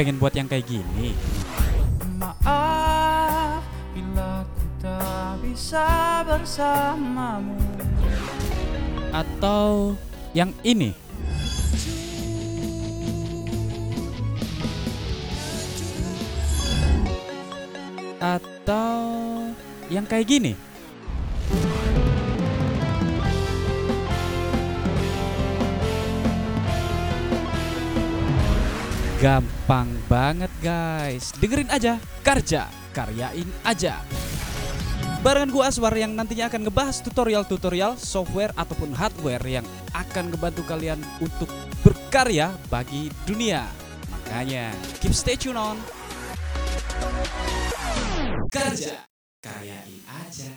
pengen buat yang kayak gini. Maaf bila ku tak bisa bersamamu Atau yang ini. Atau yang kayak gini. Gampang banget guys. Dengerin aja, kerja, karyain aja. Barengan gua Aswar yang nantinya akan ngebahas tutorial-tutorial software ataupun hardware yang akan ngebantu kalian untuk berkarya bagi dunia. Makanya, keep stay tune on. Kerja, karyain aja.